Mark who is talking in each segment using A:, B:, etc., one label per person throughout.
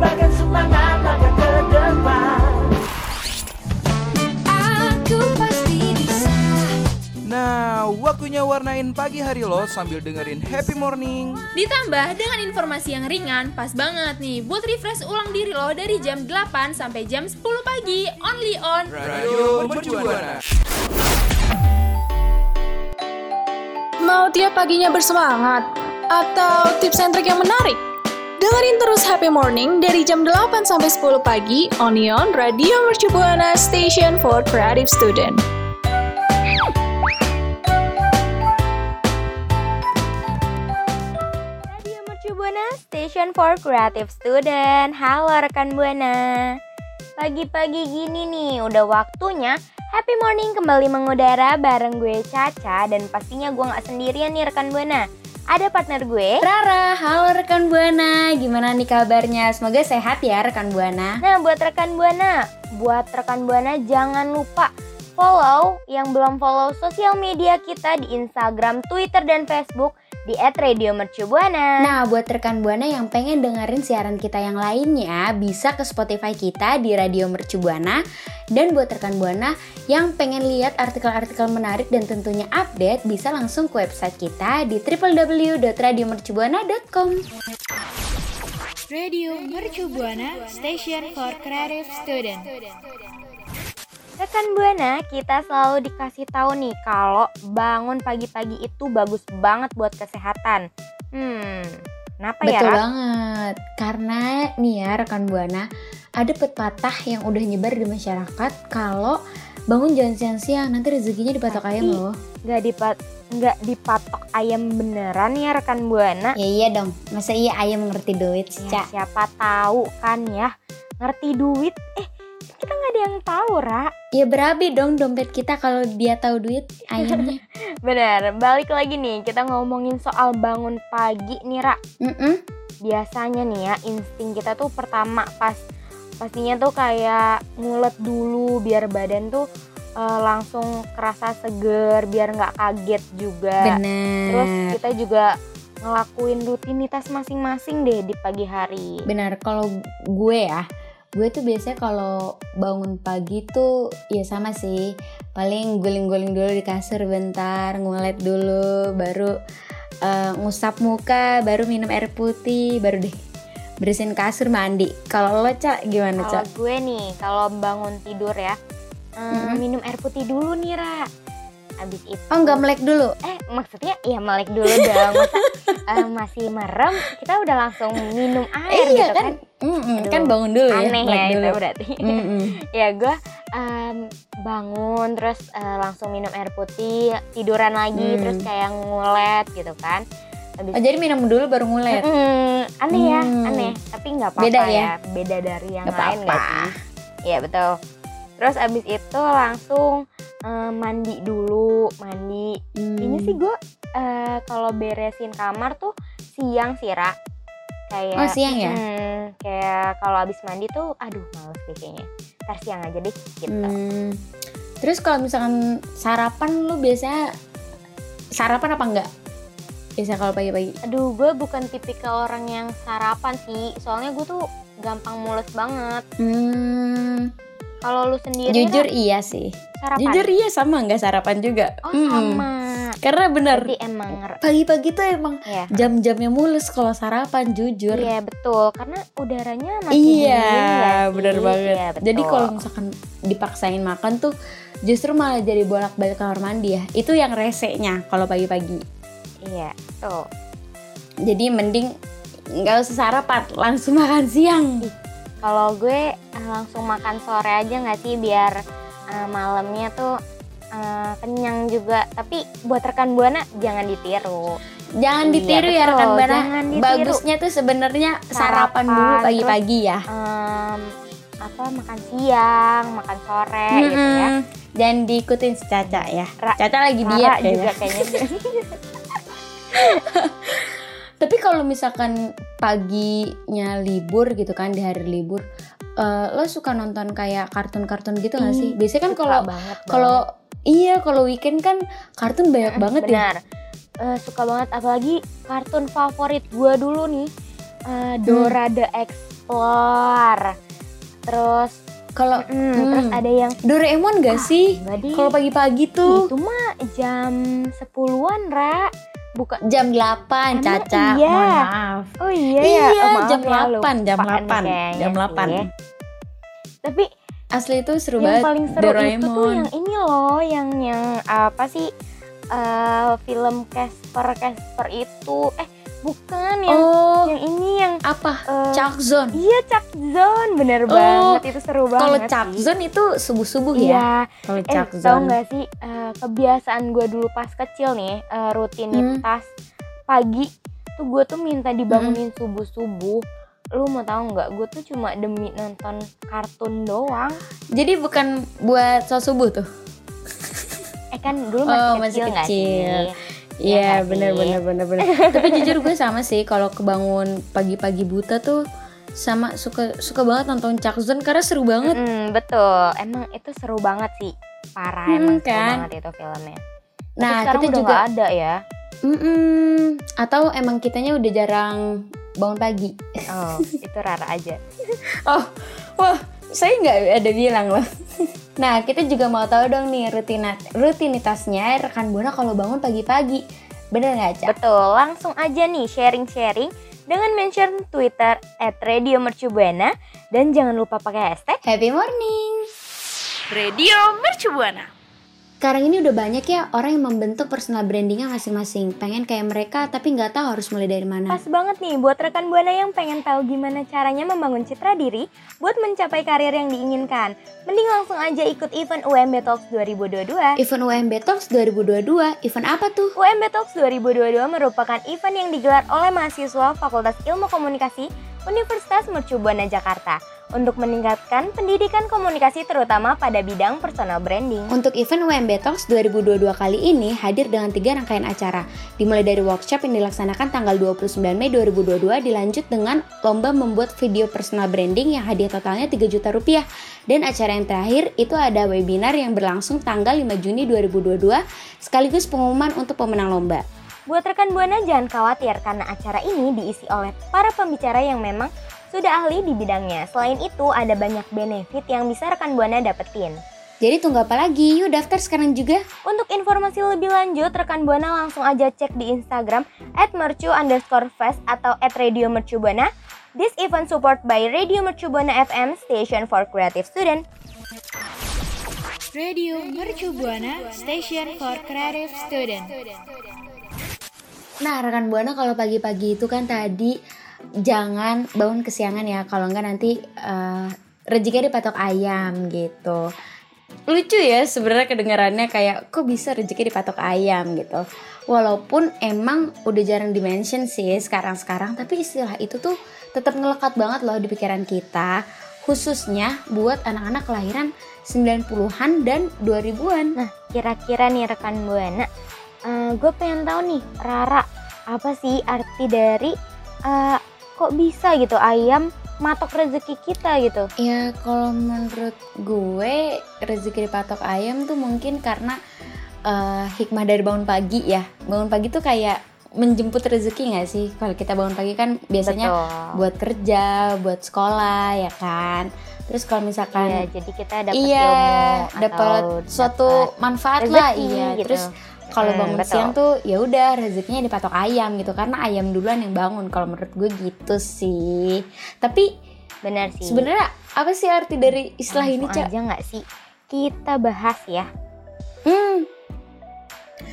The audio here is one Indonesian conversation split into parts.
A: Sebagai semangat langkah ke depan
B: Aku pasti bisa.
C: Nah, waktunya warnain pagi hari lo sambil dengerin happy morning.
B: Ditambah dengan informasi yang ringan, pas banget nih buat refresh ulang diri lo dari jam 8 sampai jam 10 pagi, only on
C: Radio Mercubuana.
D: Mau tiap paginya bersemangat? Atau tips and trick yang menarik? Dengerin terus Happy Morning dari jam 8 sampai 10 pagi only on Radio Mercu Buana Station for Creative Student.
E: Radio Mercu Buana, Station for Creative Student. Halo rekan Buana. Pagi-pagi gini nih, udah waktunya Happy Morning kembali mengudara bareng gue Caca dan pastinya gue nggak sendirian nih rekan Buana. Ada partner gue.
F: Rara, halo rekan Buana, gimana nih kabarnya? Semoga sehat ya rekan Buana.
E: Nah, buat rekan Buana, buat rekan Buana jangan lupa follow yang belum follow sosial media kita di Instagram, Twitter, dan Facebook di @radiomercubuana.
F: Nah, buat rekan Buana yang pengen dengerin siaran kita yang lainnya, bisa ke Spotify kita di Radio Mercu Buana. Dan buat rekan Buana yang pengen lihat artikel-artikel menarik dan tentunya update, bisa langsung ke website kita di www.radiomercubuana.com.
G: Radio Mercu Buana Station for Creative Student.
E: Rekan Buana, kita selalu dikasih tahu nih kalau bangun pagi-pagi itu bagus banget buat kesehatan. Hmm, kenapa ya?
F: Betul banget. Karena nih ya rekan Buana, ada pepatah yang udah nyebar di masyarakat kalau bangun jangan siang-siang, nanti rezekinya dipatok
E: Pasti.
F: ayam loh.
E: Nggak dipat nggak dipatok ayam beneran ya rekan Buana.
F: Ya iya dong, masa iya ayam ngerti duit sih,
E: Ya, siapa tahu kan ya ngerti duit. Eh, kita nggak ada yang tahu, Ra.
F: Ya berabi dong dompet kita kalau dia tahu duit ayamnya.
E: Bener, balik lagi nih kita ngomongin soal bangun pagi nih, Ra.
F: Mm-mm.
E: biasanya nih ya insting kita tuh pertama pas pastinya tuh kayak ngulet dulu biar badan tuh eh, langsung kerasa seger biar nggak kaget juga
F: Bener.
E: terus kita juga ngelakuin rutinitas masing-masing deh di pagi hari
F: Benar, kalau gue ya, gue tuh biasanya kalau bangun pagi tuh ya sama sih. Paling guling-guling dulu di kasur bentar, ngulet dulu, baru eh, ngusap muka, baru minum air putih, baru deh bersihin kasur mandi. Kalau lo cak gimana
E: kalau
F: cak?
E: gue nih kalau bangun tidur ya eh,
F: Mm-mm.
E: minum air putih dulu nih Ra abis itu
F: Oh nggak melek dulu?
E: eh maksudnya ya melek dulu dong masa eh, masih merem kita udah langsung minum air
F: iya
E: gitu
F: kan,
E: kan
F: Mm-mm,
E: Aduh,
F: kan bangun dulu ya,
E: aneh ya
F: dulu.
E: itu berarti
F: Mm-mm.
E: ya gue em, bangun terus eh, langsung minum air putih tiduran lagi
F: Hmm.
E: terus kayak ngulet gitu kan
F: Oh, jadi minum dulu baru ngulet.
E: Mm, aneh ya
F: Hmm.
E: aneh tapi nggak apa-apa
F: Beda
E: ya.
F: ya?
E: beda dari yang
F: Nggak
E: lain nggak
F: apa-apa.
E: sih Iya betul terus abis itu langsung eh, mandi dulu mandi
F: Hmm.
E: ini sih gue eh, kalau beresin kamar tuh siang sih Ra kayak
F: Oh, siang ya?
E: mm, kayak kalau abis mandi tuh aduh males deh kayaknya ntar siang aja deh gitu
F: Hmm. Terus kalau misalkan sarapan lu biasanya sarapan apa enggak? Biasa kalau pagi-pagi.
E: aduh gue bukan tipikal orang yang sarapan sih soalnya gue tuh gampang mules banget
F: Hmm,
E: kalau lu sendiri
F: jujur
E: Ra,
F: iya sih.
E: sarapan
F: Jujur iya sama enggak sarapan juga.
E: oh
F: Hmm.
E: sama
F: Karena bener
E: berarti emang
F: pagi-pagi tuh emang
E: ya
F: jam-jamnya mules kalau sarapan jujur.
E: Iya betul karena udaranya masih dingin
F: Iya,
E: nggak sih?
F: bener banget.
E: Iya, betul.
F: Jadi kalau misalkan dipaksain makan tuh justru malah jadi bolak-balik kamar mandi ya. Itu yang resenya kalau pagi-pagi.
E: iya tuh
F: Jadi mending nggak usah sarapan, langsung makan siang.
E: Kalau gue eh, langsung makan sore aja nggak sih biar eh, malamnya tuh eh, kenyang juga. Tapi buat rekan buana jangan ditiru.
F: Jangan
E: Iya,
F: ditiru ya
E: betul.
F: rekan buana. Bagusnya tuh sebenarnya sarapan,
E: Sarapan,
F: dulu pagi-pagi ya.
E: Em, apa makan siang, makan sore gitu ya.
F: Dan diikutin si Caca ya.
E: Ra-
F: Caca lagi
E: Rara
F: diet
E: juga
F: kayaknya. Tapi kalau misalkan paginya libur gitu kan di hari libur, eh, lo suka nonton kayak kartun-kartun gitu gak sih? Biasanya kan kalau kalau iya kalau weekend kan kartun banyak banget ya.
E: Benar. Eh, suka banget apalagi kartun favorit gua dulu nih. eh, Dora the Explorer. Terus
F: Kalau
E: mm,
F: hmm.
E: terus ada yang
F: Doraemon gak sih?
E: enggak di
F: Kalau pagi-pagi tuh
E: itu mah jam 10-an, Ra. Bukan
F: jam 8
E: Emang
F: Caca,
E: iya?
F: mohon maaf.
E: Oh iya,
F: Iya,
E: ya. Oh, maaf
F: jam
E: ya,
F: 8, jam
E: lupaan
F: 8,
E: kayaknya
F: jam
E: sih
F: 8.
E: ya. Tapi
F: Asli itu seru
E: yang
F: banget
E: paling seru
F: Doraemon.
E: itu tuh yang ini loh, yang yang apa sih eh, film Casper Casper itu eh bukan yang
F: oh,
E: yang ini yang
F: apa?
E: eh,
F: Chuck Zone.
E: iya Chuck Zone bener
F: Oh,
E: banget itu seru banget
F: Kalau Chuck
E: sih.
F: Zone itu subuh-subuh ya.
E: iya
F: Kalau
E: eh
F: Chuck
E: tau
F: Zone.
E: nggak sih eh, kebiasaan gue dulu pas kecil nih eh, rutinitas pagi tuh gue tuh minta dibangunin subuh subuh lu mau tahu nggak gue tuh cuma demi nonton kartun doang
F: Jadi bukan buat sholat subuh tuh.
E: eh kan dulu masih
F: Oh,
E: kecil
F: masih
E: nggak sih
F: kecil.
E: Iya nggak
F: bener bener bener bener. Tapi jujur gue sama sih kalau kebangun pagi-pagi buta tuh sama suka suka banget nonton Chuck Zone karena seru banget.
E: Mm, betul emang itu seru banget sih parah
F: Hmm,
E: emang seru
F: kan?
E: banget itu filmnya Tapi
F: Nah,
E: sekarang
F: kita
E: udah
F: juga
E: ada ya
F: Mm-mm. atau emang kitanya udah jarang bangun pagi.
E: oh itu rara aja
F: Oh, wah, saya nggak ada bilang loh. Nah, kita juga mau tahu dong nih rutinat rutinitasnya rekan buana kalau bangun pagi-pagi. Bener nggak, Cak?
E: Betul, langsung aja nih sharing-sharing dengan mention Twitter at Radio Mercubuana dan jangan lupa pakai hashtag
F: Happy morning.
G: Radio Mercubuana.
F: Sekarang ini udah banyak ya orang yang membentuk personal brandingnya masing-masing. Pengen kayak mereka tapi nggak tahu harus mulai dari mana.
E: Pas banget nih buat rekan Buana yang pengen tahu gimana caranya membangun citra diri buat mencapai karir yang diinginkan. Mending langsung aja ikut event UMB Talks 2022.
F: Event UMB Talks 2022, event apa tuh?
E: UMB Talks 2022 merupakan event yang digelar oleh mahasiswa Fakultas Ilmu Komunikasi Universitas Mercubuana Jakarta untuk meningkatkan pendidikan komunikasi terutama pada bidang personal branding.
F: Untuk event UMB Talks 2022 kali ini hadir dengan tiga rangkaian acara. Dimulai dari workshop yang dilaksanakan tanggal 29 Mei 2022 dilanjut dengan lomba membuat video personal branding yang hadiah totalnya 3 juta rupiah. Dan acara yang terakhir itu ada webinar yang berlangsung tanggal 5 Juni 2022 sekaligus pengumuman untuk pemenang lomba.
E: Buat rekan Buana jangan khawatir karena acara ini diisi oleh para pembicara yang memang sudah ahli di bidangnya. Selain itu ada banyak benefit yang bisa rekan Buana dapetin.
F: Jadi tunggu apa lagi? Yuk daftar sekarang juga.
E: Untuk informasi lebih lanjut, rekan Buana langsung aja cek di Instagram at mercu underscore fest atau at radio mercubuana. This event support by Radio Mercubuana FM, Station for Creative Student.
G: Radio Mercubuana, Station for Creative Student.
F: Nah, rekan Buana kalau pagi-pagi itu kan tadi jangan bangun kesiangan ya, kalau enggak nanti eh, rezekinya dipatok ayam gitu. Lucu ya sebenarnya kedengarannya kayak kok bisa rezeki dipatok ayam gitu. Walaupun emang udah jarang dimention sih sekarang-sekarang, tapi istilah itu tuh tetap ngelekat banget loh di pikiran kita, khususnya buat anak-anak kelahiran 90-an dan 2000-an.
E: Nah, kira-kira nih rekan Buana, gue pengen tahu nih, Rara, apa sih arti dari eh, kok bisa gitu ayam matok rezeki kita gitu?
F: Ya kalau menurut gue rezeki dipatok ayam tuh mungkin karena eh, hikmah dari bangun pagi ya. Bangun pagi tuh kayak menjemput rezeki nggak sih? Kalau kita bangun pagi kan biasanya
E: Betul.
F: buat kerja, buat sekolah ya kan. Terus kalau misalkan
E: Iya, jadi kita dapat
F: iya
E: ilmu
F: dapat suatu
E: dapat
F: manfaat
E: rezeki
F: lah iya.
E: gitu.
F: Terus kalau
E: Hmm,
F: bangun
E: betul.
F: siang tuh ya udah rezekinya dipatok ayam gitu karena ayam duluan yang bangun kalau menurut gue gitu sih. Tapi
E: benar sih.
F: sebenarnya apa sih arti dari istilah ini,
E: Langsung
F: Cak?
E: aja nggak sih kita bahas ya?
F: Hmm.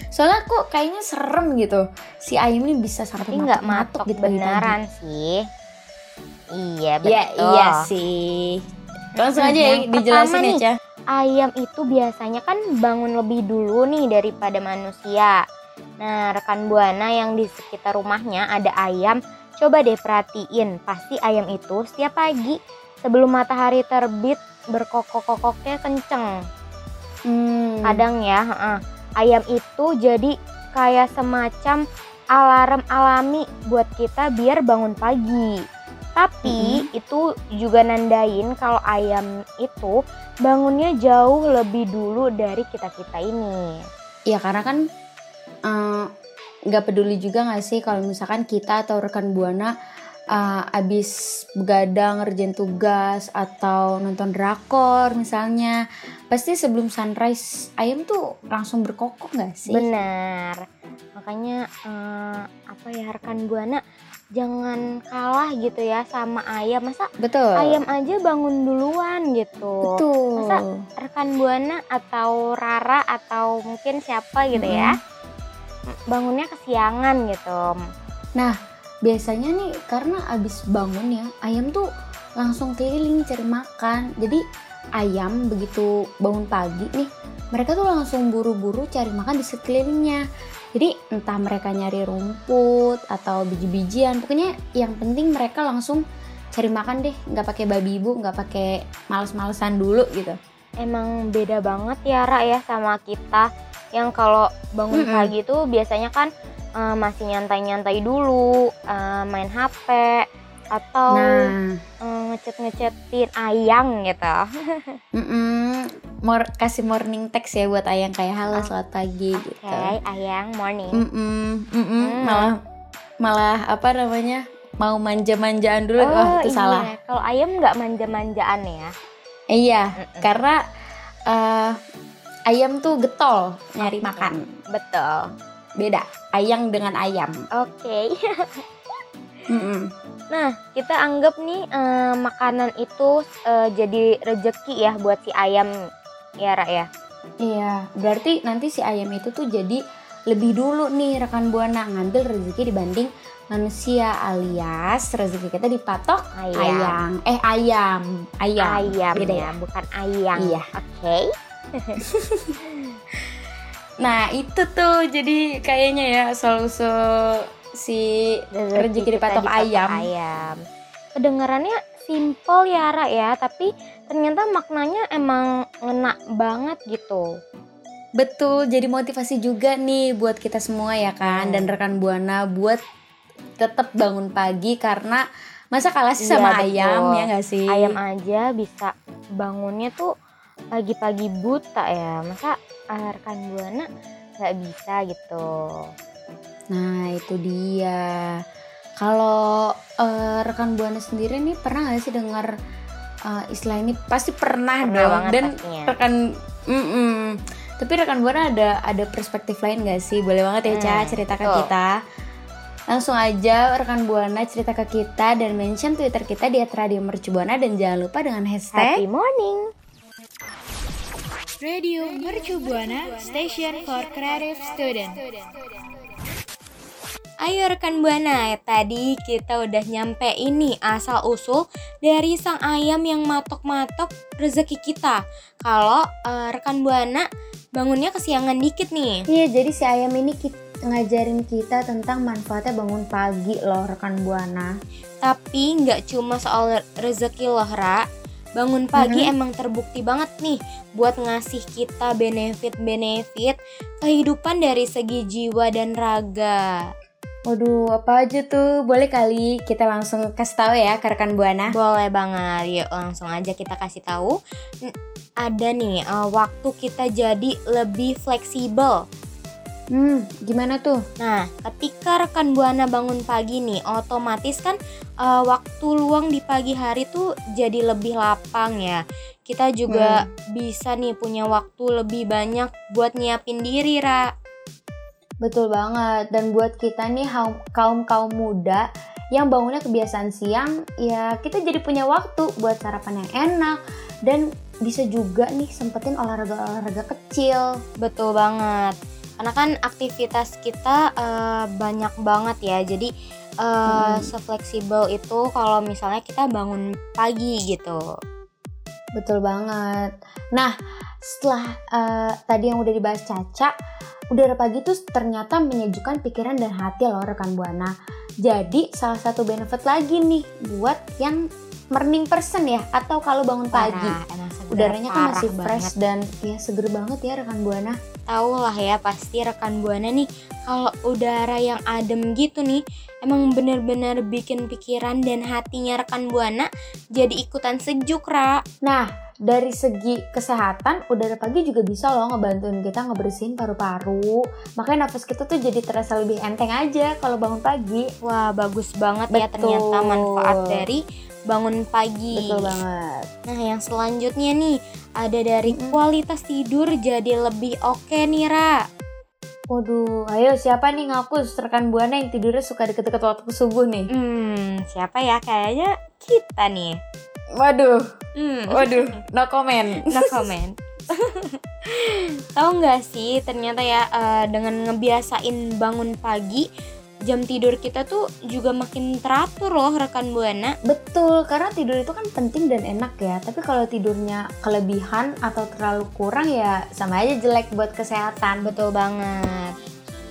F: Soalnya kok kayaknya serem gitu. Si ayam ini bisa sampai
E: Tapi nggak
F: matok-matok
E: matok
F: gitu pagi-pagi.
E: beneran sih. Iya betul.
F: Ya iya sih. Langsung aja ya
E: Yang
F: dijelasin
E: pertama
F: ya, Cah.
E: Ayam itu biasanya kan bangun lebih dulu nih daripada manusia. Nah, rekan Buana yang di sekitar rumahnya ada ayam, coba deh perhatiin, pasti ayam itu setiap pagi sebelum matahari terbit berkokok-kokoknya kenceng.
F: Hmm.
E: Kadang ya, heeh, ayam itu jadi kayak semacam alarm alami buat kita biar bangun pagi. Tapi itu juga nandain kalau ayam itu bangunnya jauh lebih dulu dari kita-kita ini.
F: Ya karena kan eh, nggak peduli juga nggak sih kalau misalkan kita atau rekan buana eh, abis begadang ngerjain tugas atau nonton drakor misalnya pasti sebelum sunrise ayam tuh langsung berkokok nggak sih?
E: Benar. Makanya eh, apa ya rekan buana jangan kalah gitu ya sama ayam. Masa
F: Betul.
E: ayam aja bangun duluan gitu.
F: Betul.
E: Masa rekan buana atau Rara atau mungkin siapa gitu ya bangunnya kesiangan gitu.
F: biasanya nih karena abis bangun ya ayam tuh langsung keliling cari makan jadi ayam begitu bangun pagi nih mereka tuh langsung buru-buru cari makan di sekelilingnya jadi entah mereka nyari rumput atau biji-bijian pokoknya yang penting mereka langsung cari makan deh. Nggak pakai babi ibu nggak pakai males-malesan dulu gitu.
E: Emang beda banget ya Ra ya sama kita. Yang kalau bangun
F: Mm-mm.
E: pagi tuh biasanya kan eh, masih nyantai-nyantai dulu, eh, main HP atau
F: nah.
E: eh, ngechat-ngechatin ayang gitu.
F: mm-mm, mor- kasih morning text ya buat ayang kayak halo selamat pagi
E: Oke,
F: gitu
E: ayang morning.
F: Mm-mm, mm-mm.
E: Hmm.
F: malah malah apa namanya mau manja-manjaan dulu wah itu
E: iya.
F: salah
E: Kalau ayam nggak manja-manjaan ya.
F: iya
E: Mm-mm.
F: karena eh, ayam tuh getol nyari makan
E: Betul.
F: beda ayang dengan ayam
E: Oke.
F: Mm-mm.
E: Nah, kita anggap nih eh, makanan itu eh, jadi rejeki ya buat si ayam ya Ra ya.
F: iya berarti nanti si ayam itu tuh jadi lebih dulu nih rekan buana ngambil rezeki dibanding manusia alias rezeki kita dipatok
E: Ayam.
F: ayam eh ayam ayam
E: Ayam
F: beda
E: ya, bukan ayang.
F: Iya.
E: Oke.
F: Nah itu tuh jadi kayaknya ya solusi si rezeki
E: kita
F: dipatok ayam.
E: ayam. Kedengarannya simple ya Ra ya, tapi ternyata maknanya emang ngena banget gitu.
F: Betul, jadi motivasi juga nih buat kita semua ya kan
E: Hmm.
F: dan rekan buana buat tetap bangun pagi karena masa kalah sih
E: Iya,
F: sama
E: betul.
F: ayam ya nggak sih?
E: Ayam aja bisa bangunnya tuh pagi-pagi buta ya. Masa eh, rekan buana nggak bisa gitu.
F: Nah itu dia. Kalau eh, rekan buana sendiri nih pernah nggak sih dengar eh, istilah ini? Pasti pernah,
E: Pernah
F: dong.
E: banget
F: dan
E: pastinya.
F: rekan, mm-mm. tapi rekan buana ada ada perspektif lain nggak sih? Boleh banget ya Ca
E: Hmm,
F: cerita ke
E: betul.
F: kita. Langsung aja rekan buana cerita ke kita dan mention Twitter kita di @radio mercubuana dan jangan lupa dengan hashtag
E: Happy morning.
G: Radio Mercu Buana Station for Creative Student.
E: Ayo rekan Buana, tadi kita udah nyampe ini asal usul dari sang ayam yang matok-matok rezeki kita. Kalau eh, rekan Buana bangunnya kesiangan dikit nih.
F: Iya, jadi si ayam ini ki- ngajarin kita tentang manfaatnya bangun pagi loh rekan buana.
E: Tapi nggak cuma soal rezeki loh, Ra. Bangun pagi
F: Mhm.
E: emang terbukti banget nih buat ngasih kita benefit-benefit kehidupan dari segi jiwa dan raga.
F: Waduh, apa aja tuh? Boleh kali kita langsung kasih tahu ya ke rekan buana.
E: Boleh banget, yuk langsung aja kita kasih tahu. Ada nih eh, waktu kita jadi lebih fleksibel.
F: Hmm, gimana tuh?
E: Nah, ketika rekan buana bangun pagi nih, otomatis kan eh, waktu luang di pagi hari tuh jadi lebih lapang ya. Kita juga bisa nih punya waktu lebih banyak buat nyiapin diri, Ra.
F: Betul banget. Dan buat kita nih kaum kaum muda yang bangunnya kebiasaan siang, ya kita jadi punya waktu buat sarapan yang enak dan bisa juga nih sempetin olahraga-olahraga kecil.
E: Betul banget. Karena kan aktivitas kita eh, banyak banget ya. Jadi eh,
F: Mm-mm.
E: sefleksibel itu kalau misalnya kita bangun pagi gitu.
F: Betul banget. Nah, setelah eh, tadi yang udah dibahas Caca, udara pagi tuh ternyata menyejukkan pikiran dan hati loh rekan Buana. Jadi salah satu benefit lagi nih buat yang morning person ya atau kalau bangun pagi.
E: Parah, seger,
F: Udaranya tuh
E: parah
F: masih
E: banget.
F: fresh dan ya seger banget ya rekan Buana.
E: Tahu lah ya pasti rekan buana nih kalau udara yang adem gitu nih emang bener-bener bikin pikiran dan hatinya rekan buana jadi ikutan sejuk ra.
F: Nah, dari segi kesehatan, udara pagi juga bisa loh ngebantuin kita ngebersihin paru-paru. Makanya nafas kita tuh jadi terasa lebih enteng aja kalau bangun pagi.
E: Wah bagus banget ya
F: Betul.
E: ternyata manfaat dari bangun pagi.
F: Betul banget.
E: Nah yang selanjutnya nih ada dari kualitas tidur jadi lebih oke nih Ra.
F: Waduh, ayo siapa nih ngaku rekan buana yang tidurnya suka deket-deket waktu subuh nih?
E: Hmm siapa ya kayaknya kita nih.
F: Waduh,
E: Hmm.
F: waduh, no comment.
E: no comment. Tahu nggak sih ternyata ya eh, dengan ngebiasain bangun pagi jam tidur kita tuh juga makin teratur loh rekan buana.
F: Betul, karena tidur itu kan penting dan enak ya. Tapi kalau tidurnya kelebihan atau terlalu kurang ya sama aja jelek buat kesehatan.
E: Betul banget.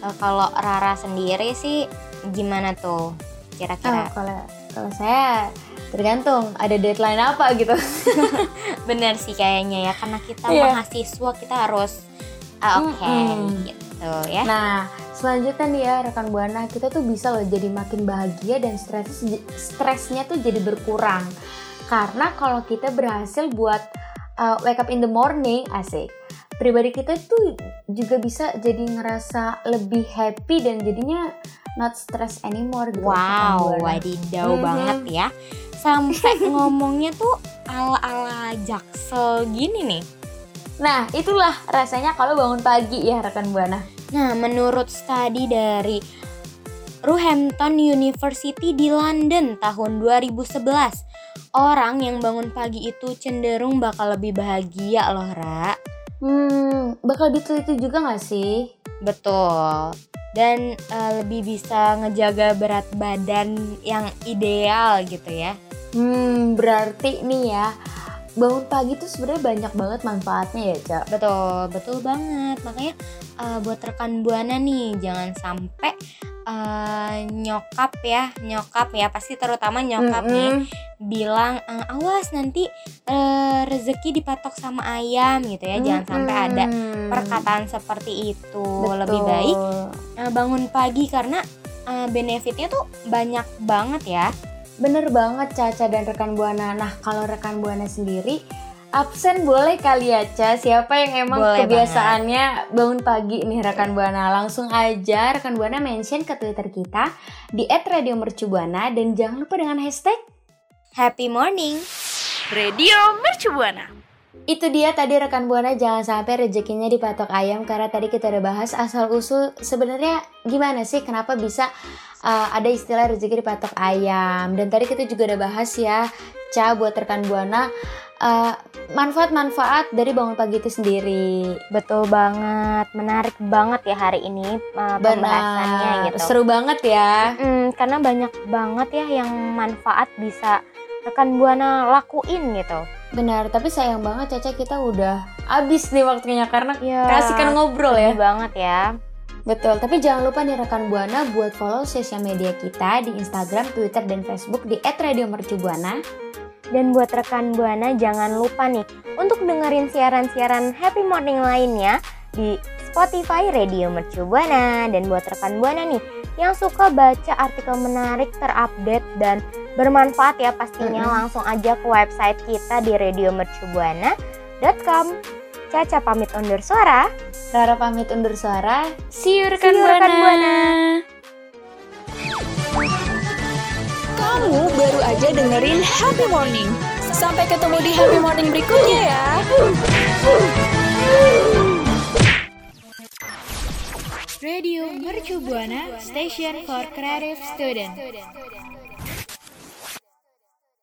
E: Eh, kalau Rara sendiri sih gimana tuh
F: Oh,
E: kira-kira?
F: kalau kalau saya tergantung ada deadline apa gitu.
E: Bener sih kayaknya ya karena kita
F: Iya.
E: mahasiswa kita harus ah, oke
F: Mm-mm.
E: gitu ya.
F: Nah, selanjutnya nih ya rekan buana kita tuh bisa loh jadi makin bahagia dan stres stresnya tuh jadi berkurang. Karena kalau kita berhasil buat uh, wake up in the morning, asik. Pribadi kita tuh juga bisa jadi ngerasa lebih happy dan jadinya not stress anymore gitu.
E: Wow,
F: Buana.
E: wadidaw
F: Mhm.
E: banget ya. Sampai ngomongnya tuh ala-ala jaksel gini nih.
F: Nah, itulah rasanya kalau bangun pagi ya rekan buana.
E: Nah, menurut studi dari Roehampton University di London tahun 2011, orang yang bangun pagi itu cenderung bakal lebih bahagia loh, Ra.
F: Hmm, bakal diteliti juga gak sih?
E: Betul. Dan eh, lebih bisa ngejaga berat badan yang ideal gitu ya.
F: Hmm, berarti nih ya bangun pagi tuh sebenarnya banyak banget manfaatnya ya, Cak.
E: Betul, betul banget. Makanya eh, buat rekan buana nih jangan sampai eh, nyokap ya, nyokap ya pasti terutama nyokap nih
F: Mm-mm.
E: bilang "Eh, awas nanti eh, rezeki dipatok sama ayam gitu ya. Jangan sampai ada perkataan seperti itu.
F: Betul.
E: Lebih baik eh, bangun pagi karena eh, benefitnya tuh banyak banget ya.
F: Bener banget Caca dan rekan Buana. Nah, kalau rekan Buana sendiri absen boleh kali ya, Ca. Siapa yang emang
E: Boleh
F: kebiasaannya bangun pagi nih rekan Buana? Langsung aja rekan Buana mention ke Twitter kita di @radiomercubuana dan jangan lupa dengan hashtag
E: Happy morning.
G: Radio Mercubuana.
F: Itu dia tadi rekan Buana jangan sampai rezekinya dipatok ayam karena tadi kita udah bahas asal usul sebenarnya gimana sih kenapa bisa uh, ada istilah rezeki dipatok ayam dan tadi kita juga udah bahas ya Ca buat rekan Buana uh, manfaat-manfaat dari bangun pagi itu sendiri.
E: Betul banget, menarik banget ya hari ini uh, pembahasannya
F: Benar,
E: gitu.
F: seru banget ya.
E: Mm, karena banyak banget ya yang manfaat bisa rekan buana lakuin gitu.
F: Benar, tapi sayang banget Caca kita udah habis nih waktunya karena
E: Ya,
F: kasihkan ngobrol ya.
E: banget ya.
F: Betul, tapi jangan lupa nih rekan Buana buat follow sosial media kita di Instagram, Twitter, dan Facebook di @radiomercubuana.
E: Dan buat rekan buana jangan lupa nih untuk dengerin siaran-siaran Happy Morning lainnya di Spotify Radio Mercu Buana. Dan buat rekan buana nih yang suka baca artikel menarik, terupdate dan bermanfaat ya pastinya
F: Mm-mm.
E: langsung aja ke website kita di radiomercubuana.com. Caca pamit undur suara.
F: Rara pamit undur suara. See you rekan
E: See you,
F: Buana.
E: rekan Buana.
D: Kamu baru aja dengerin Happy Morning. Sampai ketemu di Happy Morning berikutnya ya.
G: Radio Mercu Buana Station for Creative Student.